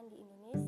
kesehatan di Indonesia.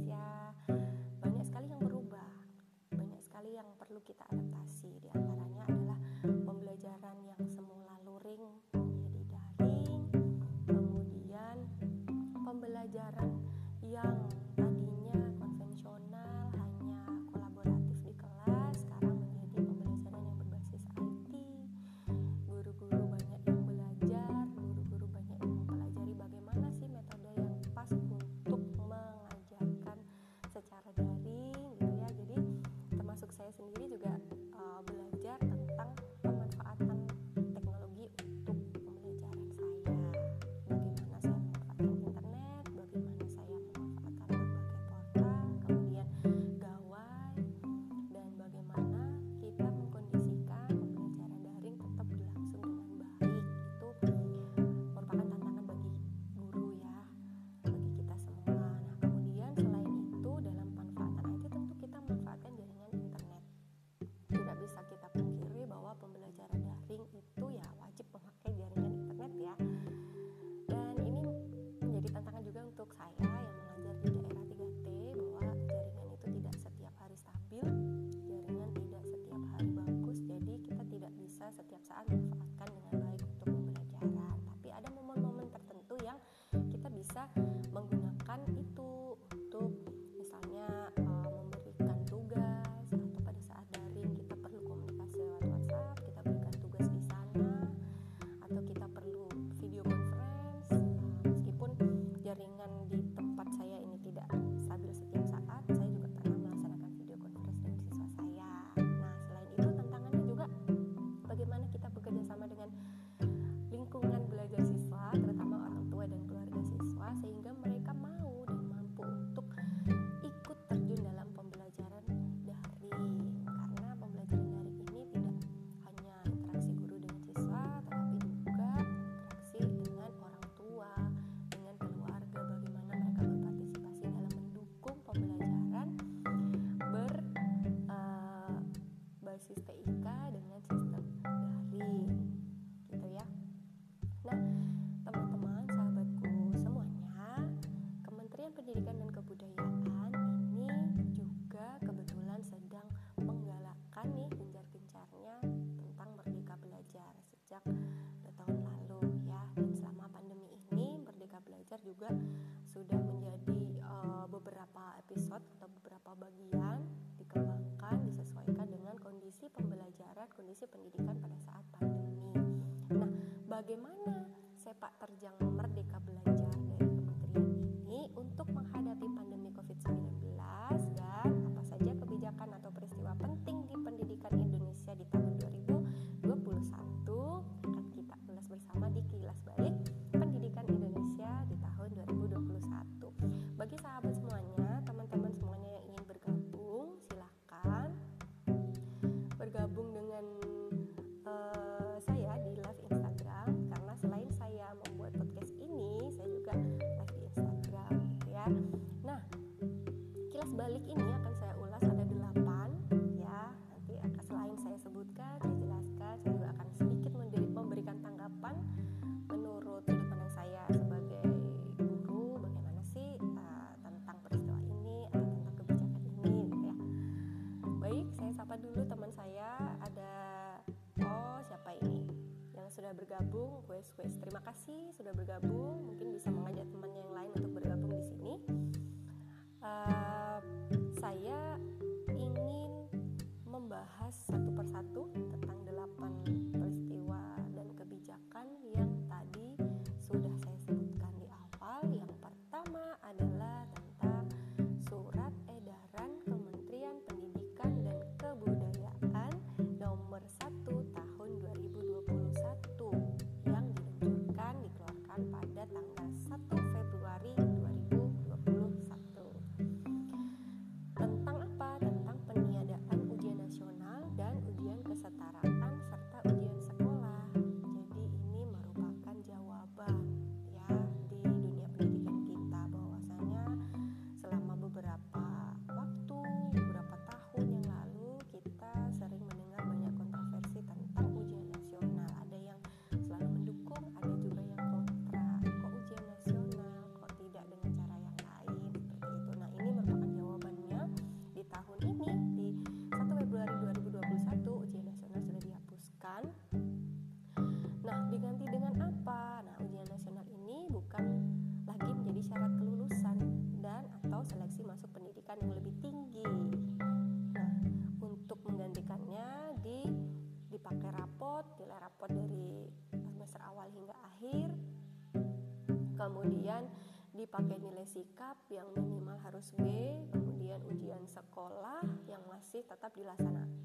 Juga kasih sudah bergabung kemudian dipakai nilai sikap yang minimal harus B, kemudian ujian sekolah yang masih tetap dilaksanakan.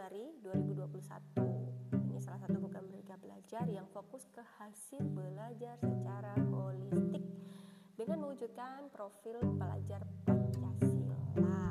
Februari 2021. Ini salah satu program Merdeka Belajar yang fokus ke hasil belajar secara holistik dengan mewujudkan profil pelajar Pancasila.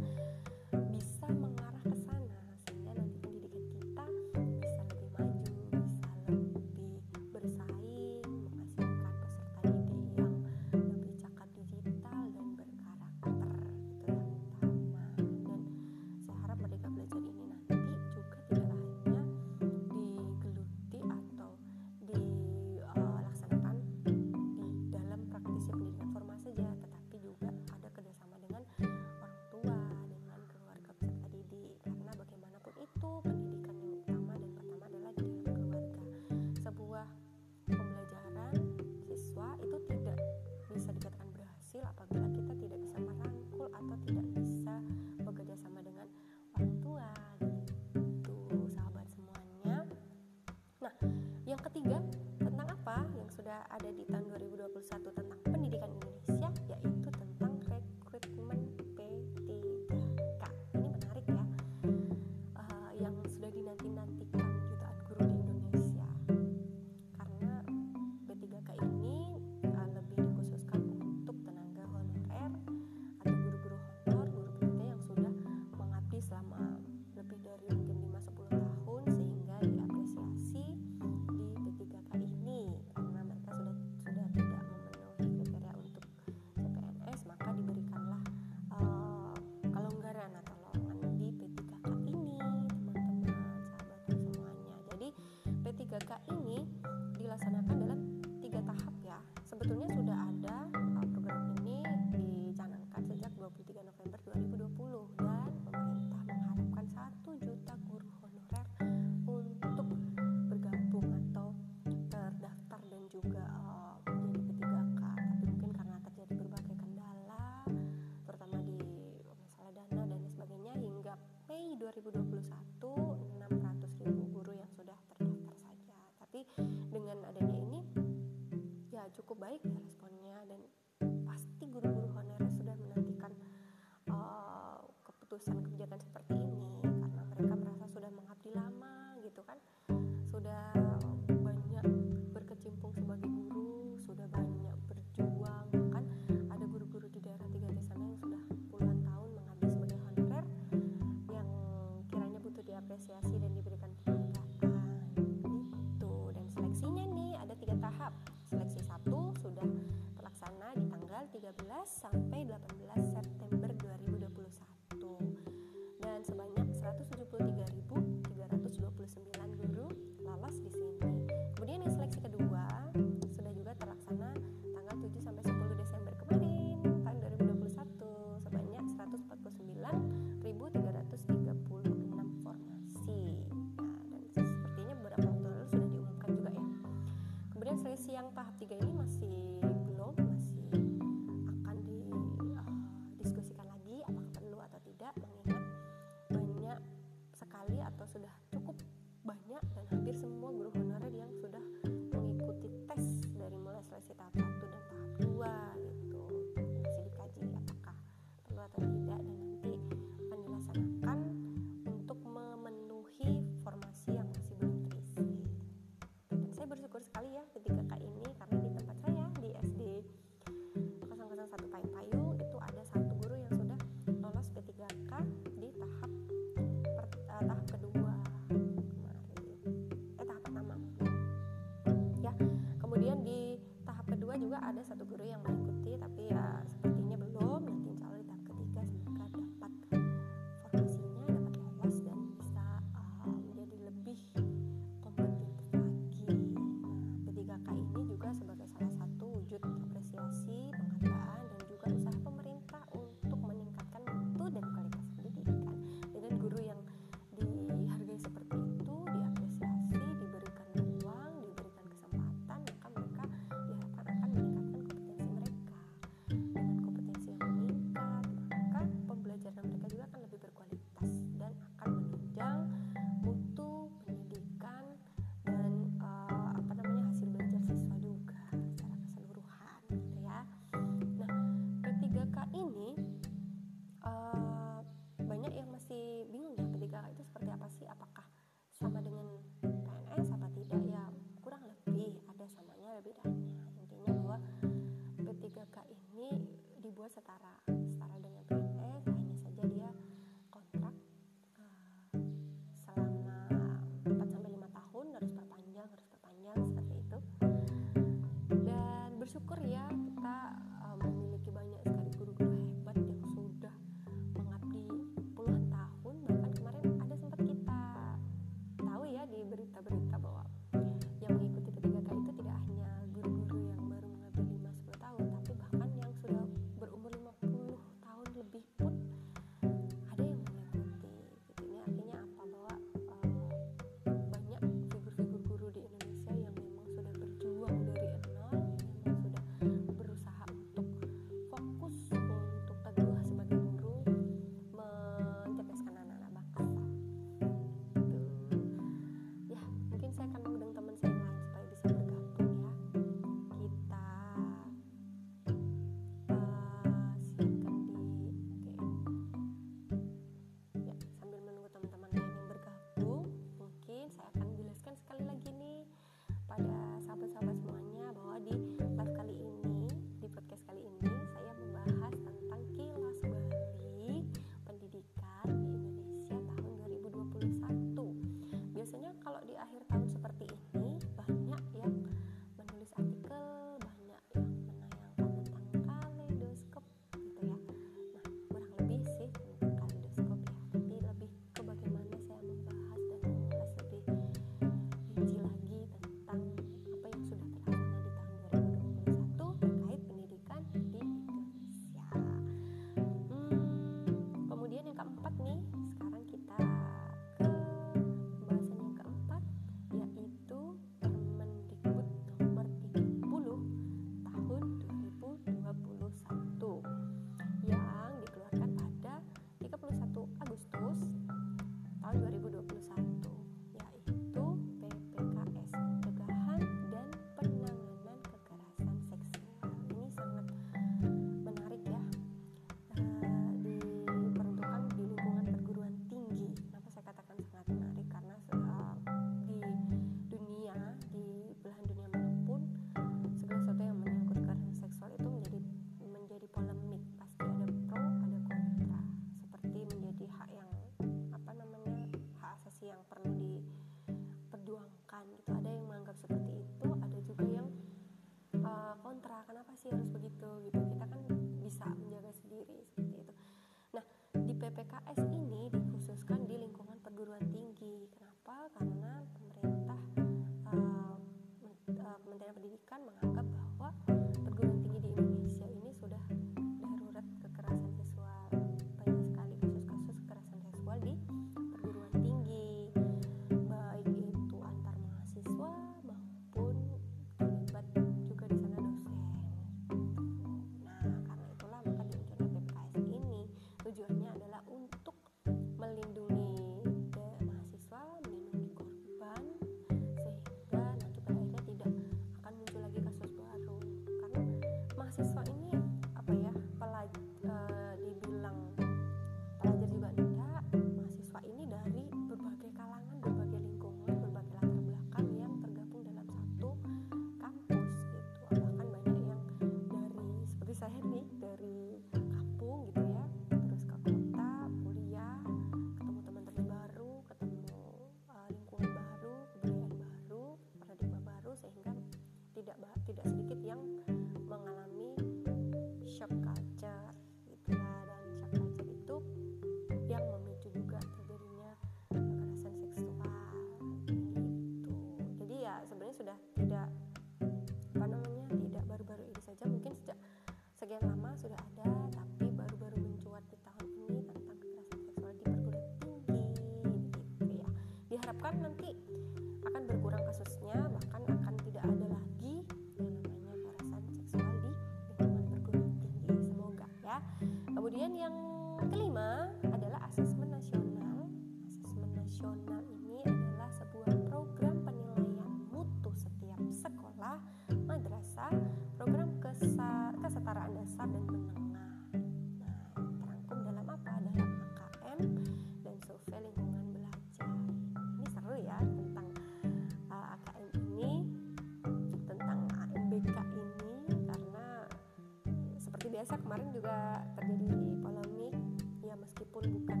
Biasa kemarin juga terjadi polemik. Ya meskipun bukan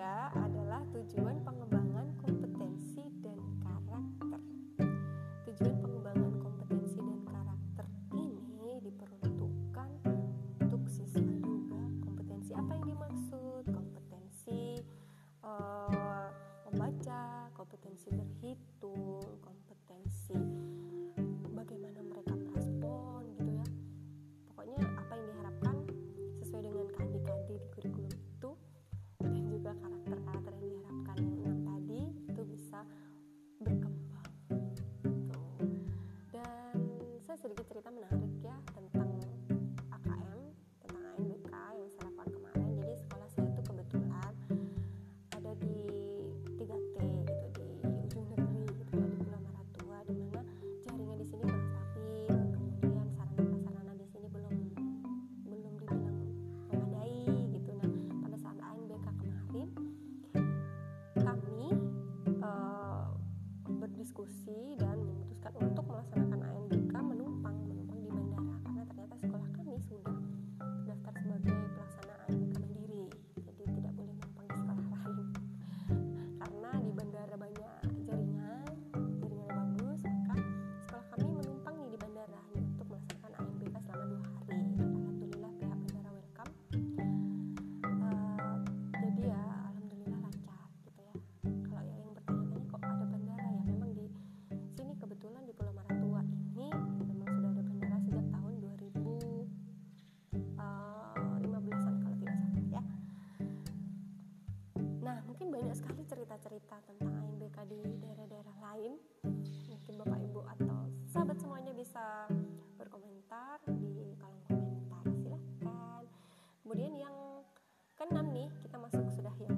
ketiga adalah tujuan pengembangan kompetensi dan karakter. Tujuan pengembangan kompetensi dan karakter ini diperuntukkan untuk siswa juga. Kompetensi apa yang dimaksud? Kompetensi uh, membaca, kompetensi berhitung cerita tentang AMBK di daerah-daerah lain. Mungkin bapak ibu atau sahabat semuanya bisa berkomentar di kolom komentar. Silahkan kemudian yang keenam nih kita masuk sudah yang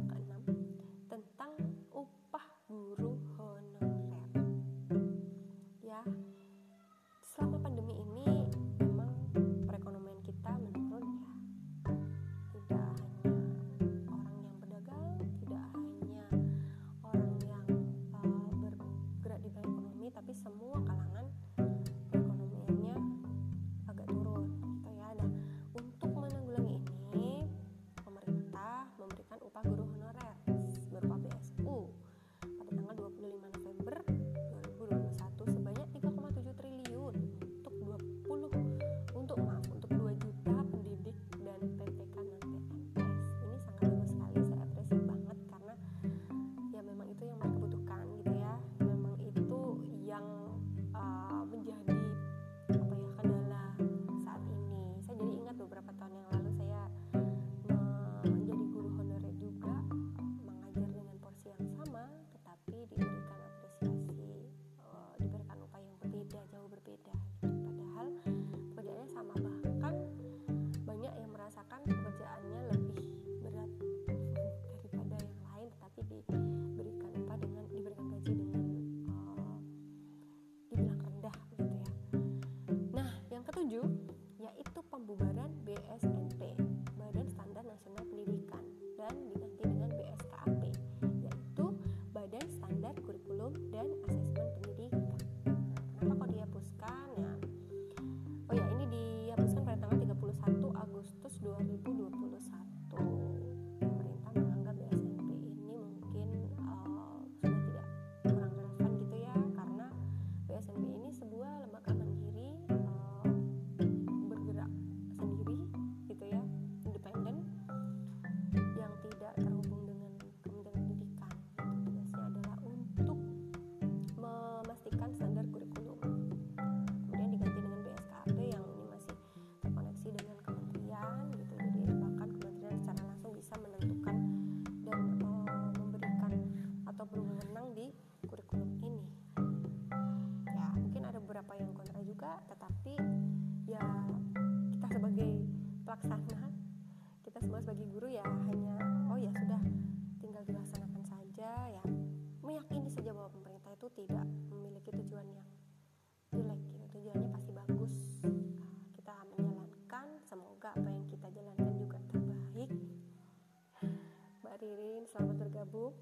selamat bergabung.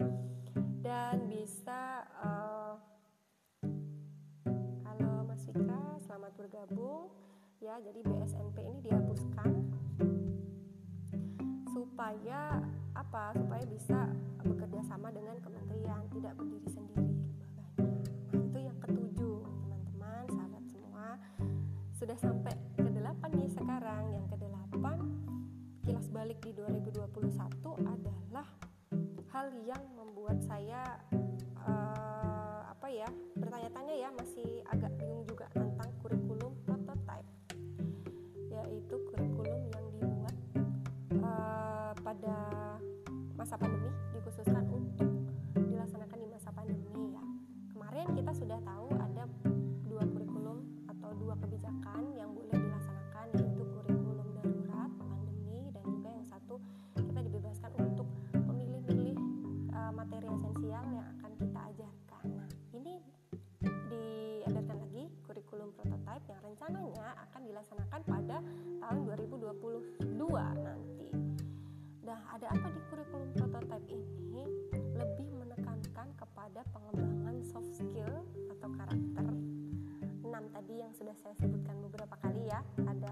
Dan bisa uh, halo Mas Fika selamat bergabung. Ya jadi BSNP ini dihapuskan supaya apa? Supaya bisa bekerja sama dengan kementerian tidak berdiri sendiri. Nah, itu yang ketujuh teman-teman sahabat semua. Sudah sampai ke delapan nih sekarang. Yang ke delapan kilas balik di 2021 adalah hal yang membuat saya uh, apa ya bertanya-tanya ya masih agak bingung juga tentang kurikulum prototype yaitu kurikulum yang dibuat uh, pada masa pandemi dikhususkan untuk dilaksanakan di masa pandemi ya. Kemarin kita sudah tahu rencananya akan dilaksanakan pada tahun 2022 nanti. Nah, ada apa di kurikulum prototipe ini? Lebih menekankan kepada pengembangan soft skill atau karakter Enam tadi yang sudah saya sebutkan beberapa kali ya. Ada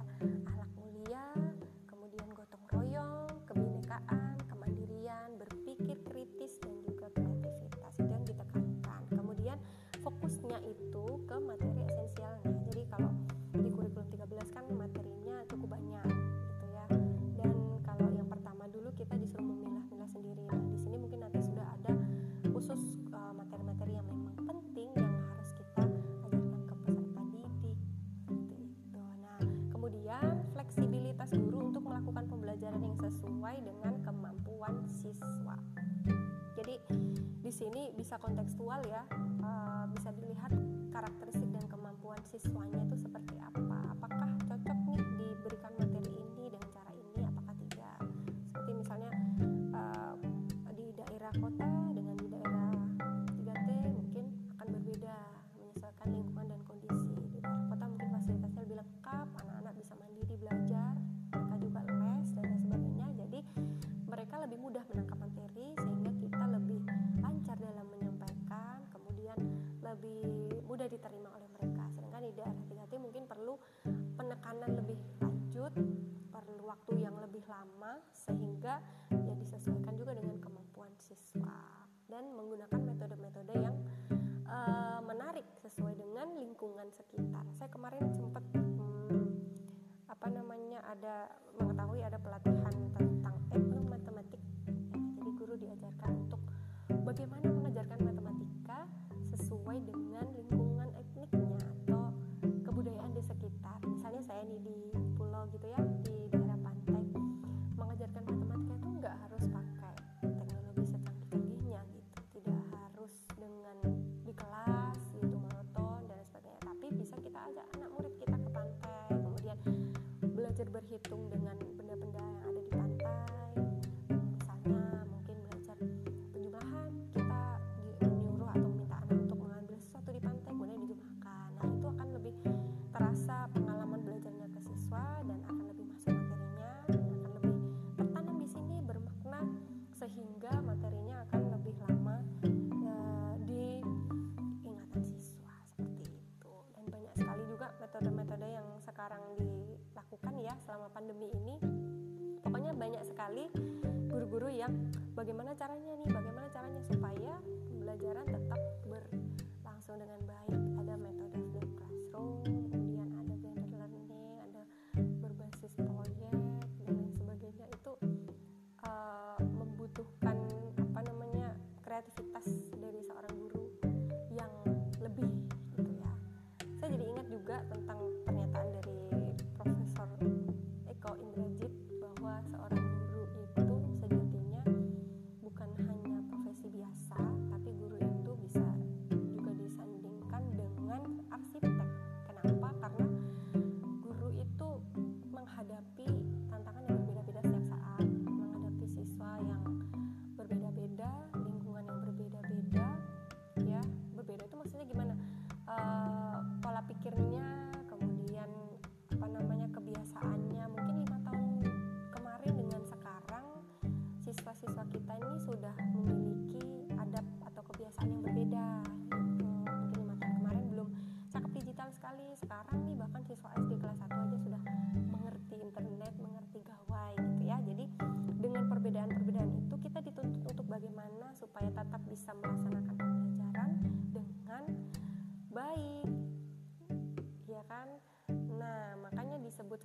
bisa kontekstual ya uh, bisa dilihat karakteristik dan kemampuan siswanya. uh, bagaimana caranya?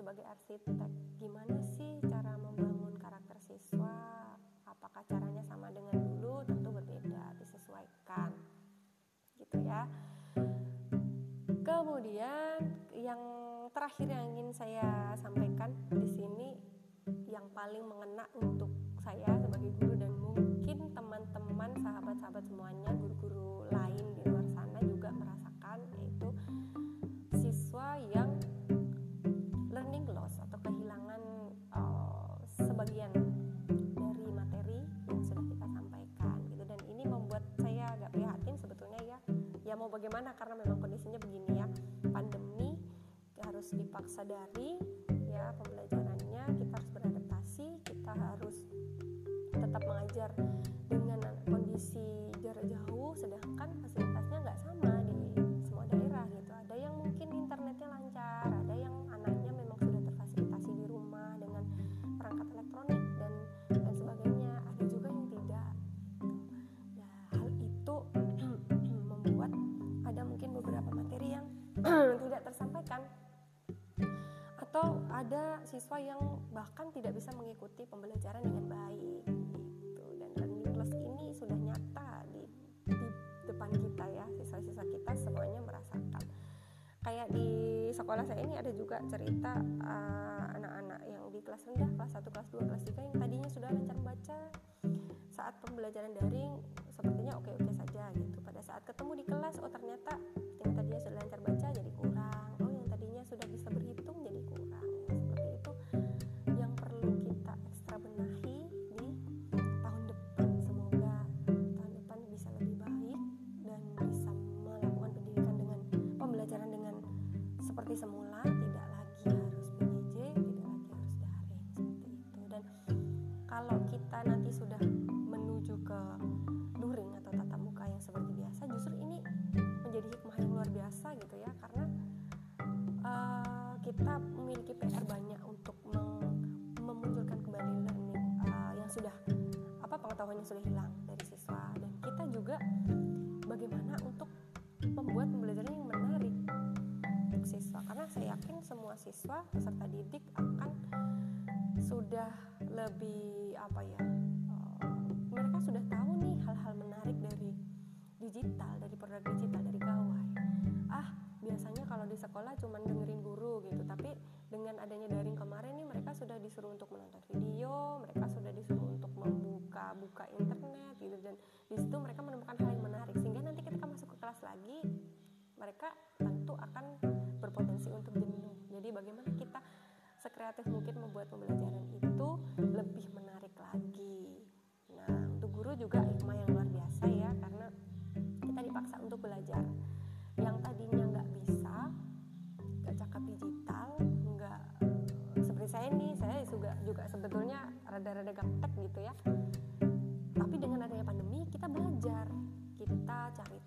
Sebagai arsitek gimana sih cara membangun karakter siswa? Apakah caranya sama dengan dulu? Tentu berbeda disesuaikan. Gitu ya. Kemudian yang terakhir yang ingin saya sampaikan di sini yang paling mengena siswa yang bahkan tidak bisa mengikuti pembelajaran dengan baik gitu. Dan learning loss ini sudah nyata di, di depan kita ya siswa-siswa kita semuanya merasakan. Kayak di sekolah saya ini ada juga cerita anak anak-anak yang di kelas rendah kelas 1 kelas 2 kelas 3 yang tadinya sudah lancar membaca saat pembelajaran daring sepertinya oke-oke saja gitu. Pada saat ketemu di kelas oh ternyata semua siswa peserta didik akan sudah lebih apa ya uh, mereka sudah tahu nih hal-hal menarik dari digital dari produk digital dari gawai. Ah biasanya kalau di sekolah cuma dengerin guru gitu tapi dengan adanya daring kemarin nih mereka sudah disuruh untuk menonton video mereka sudah disuruh untuk membuka buka internet gitu dan di situ mereka menemukan hal yang menarik sehingga nanti ketika masuk ke kelas lagi mereka bagaimana kita sekreatif mungkin membuat pembelajaran itu lebih menarik lagi. Nah untuk guru juga hikmah yang luar biasa ya karena kita dipaksa untuk belajar. Yang tadinya nggak bisa nggak cakap digital nggak seperti saya nih saya juga juga sebetulnya rada-rada gaptek gitu ya. Tapi dengan adanya pandemi kita belajar. Kita cari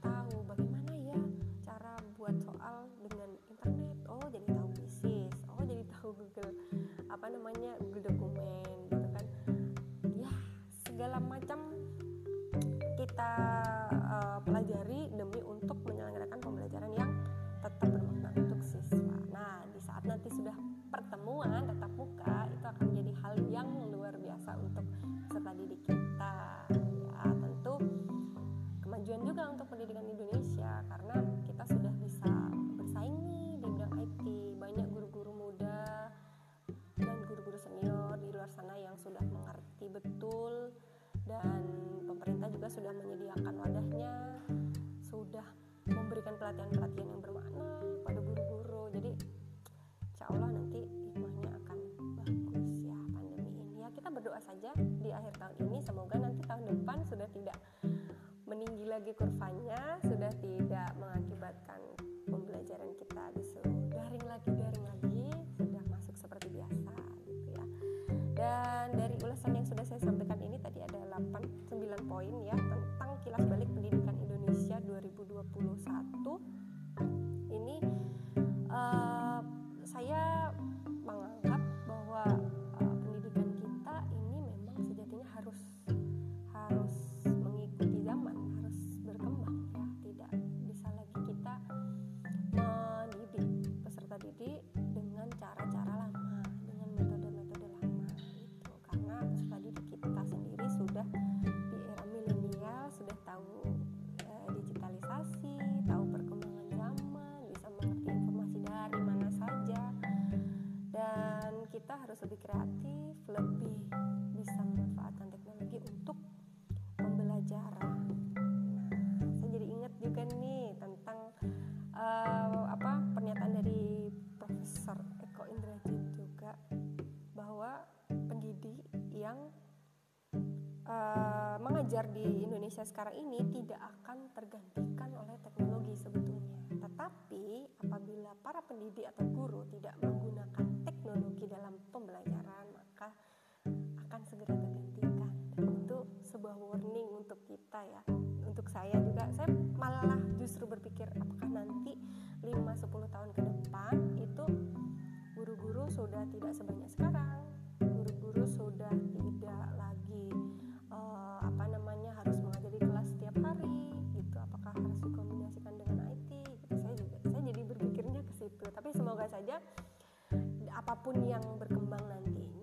uh, pelajari demi untuk menyelenggarakan pembelajaran yang tetap bermakna untuk siswa. Nah, di saat nanti sudah pertemuan tatap muka pendidik yang uh, mengajar di Indonesia sekarang ini tidak akan tergantikan oleh teknologi sebetulnya tetapi apabila para pendidik atau guru tidak menggunakan teknologi dalam pembelajaran, maka akan segera tergantikan. Dan itu sebuah warning untuk kita ya. Untuk saya juga, saya malah justru berpikir apakah nanti 5-10 tahun ke depan itu guru-guru sudah tidak sebanyak sekarang. Apa pun yang berkembang nantinya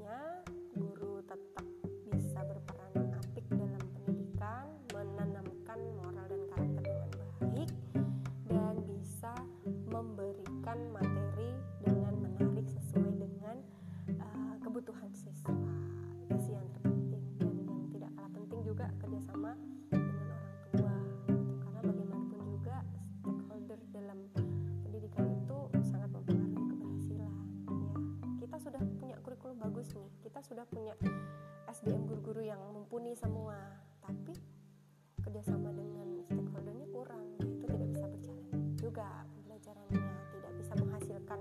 bagus nih kita sudah punya SDM guru-guru yang mumpuni semua. Tapi kerjasama dengan stakeholdernya kurang. Itu tidak bisa berjalan juga. Pembelajarannya tidak bisa menghasilkan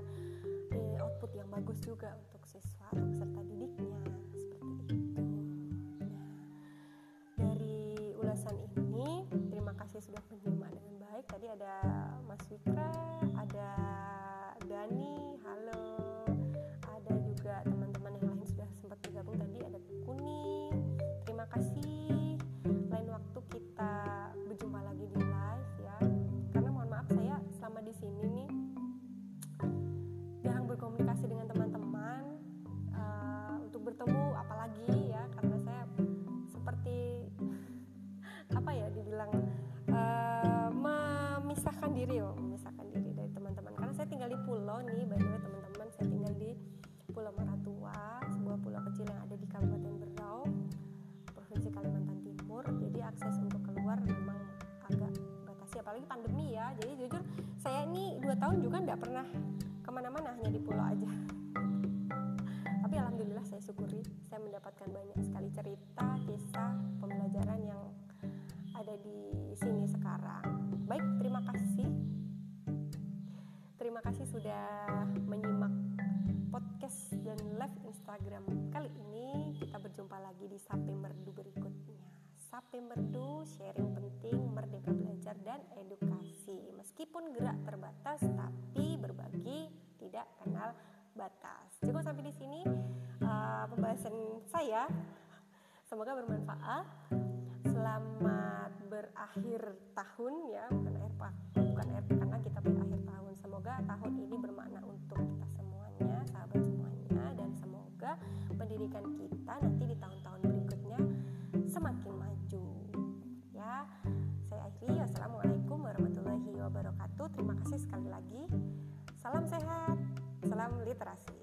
eh, output yang bagus juga untuk siswa peserta didiknya. Seperti itu. Nah dari ulasan ini terima kasih sudah menyimak dengan baik. Tadi ada Mas Wikra ada Dani tahun juga nggak pernah ke mana-mana, hanya di pulau aja. Tapi alhamdulillah saya syukuri, saya mendapatkan saya semoga bermanfaat selamat berakhir tahun ya bukan akhir bukan akhir karena kita berakhir tahun semoga tahun ini bermakna untuk kita semua semuanya, sahabat semuanya dan semoga pendidikan kita nanti di tahun-tahun berikutnya semakin maju. Ya, saya akhiri. Wassalamualaikum warahmatullahi wabarakatuh. Terima kasih sekali lagi. Salam sehat, salam literasi.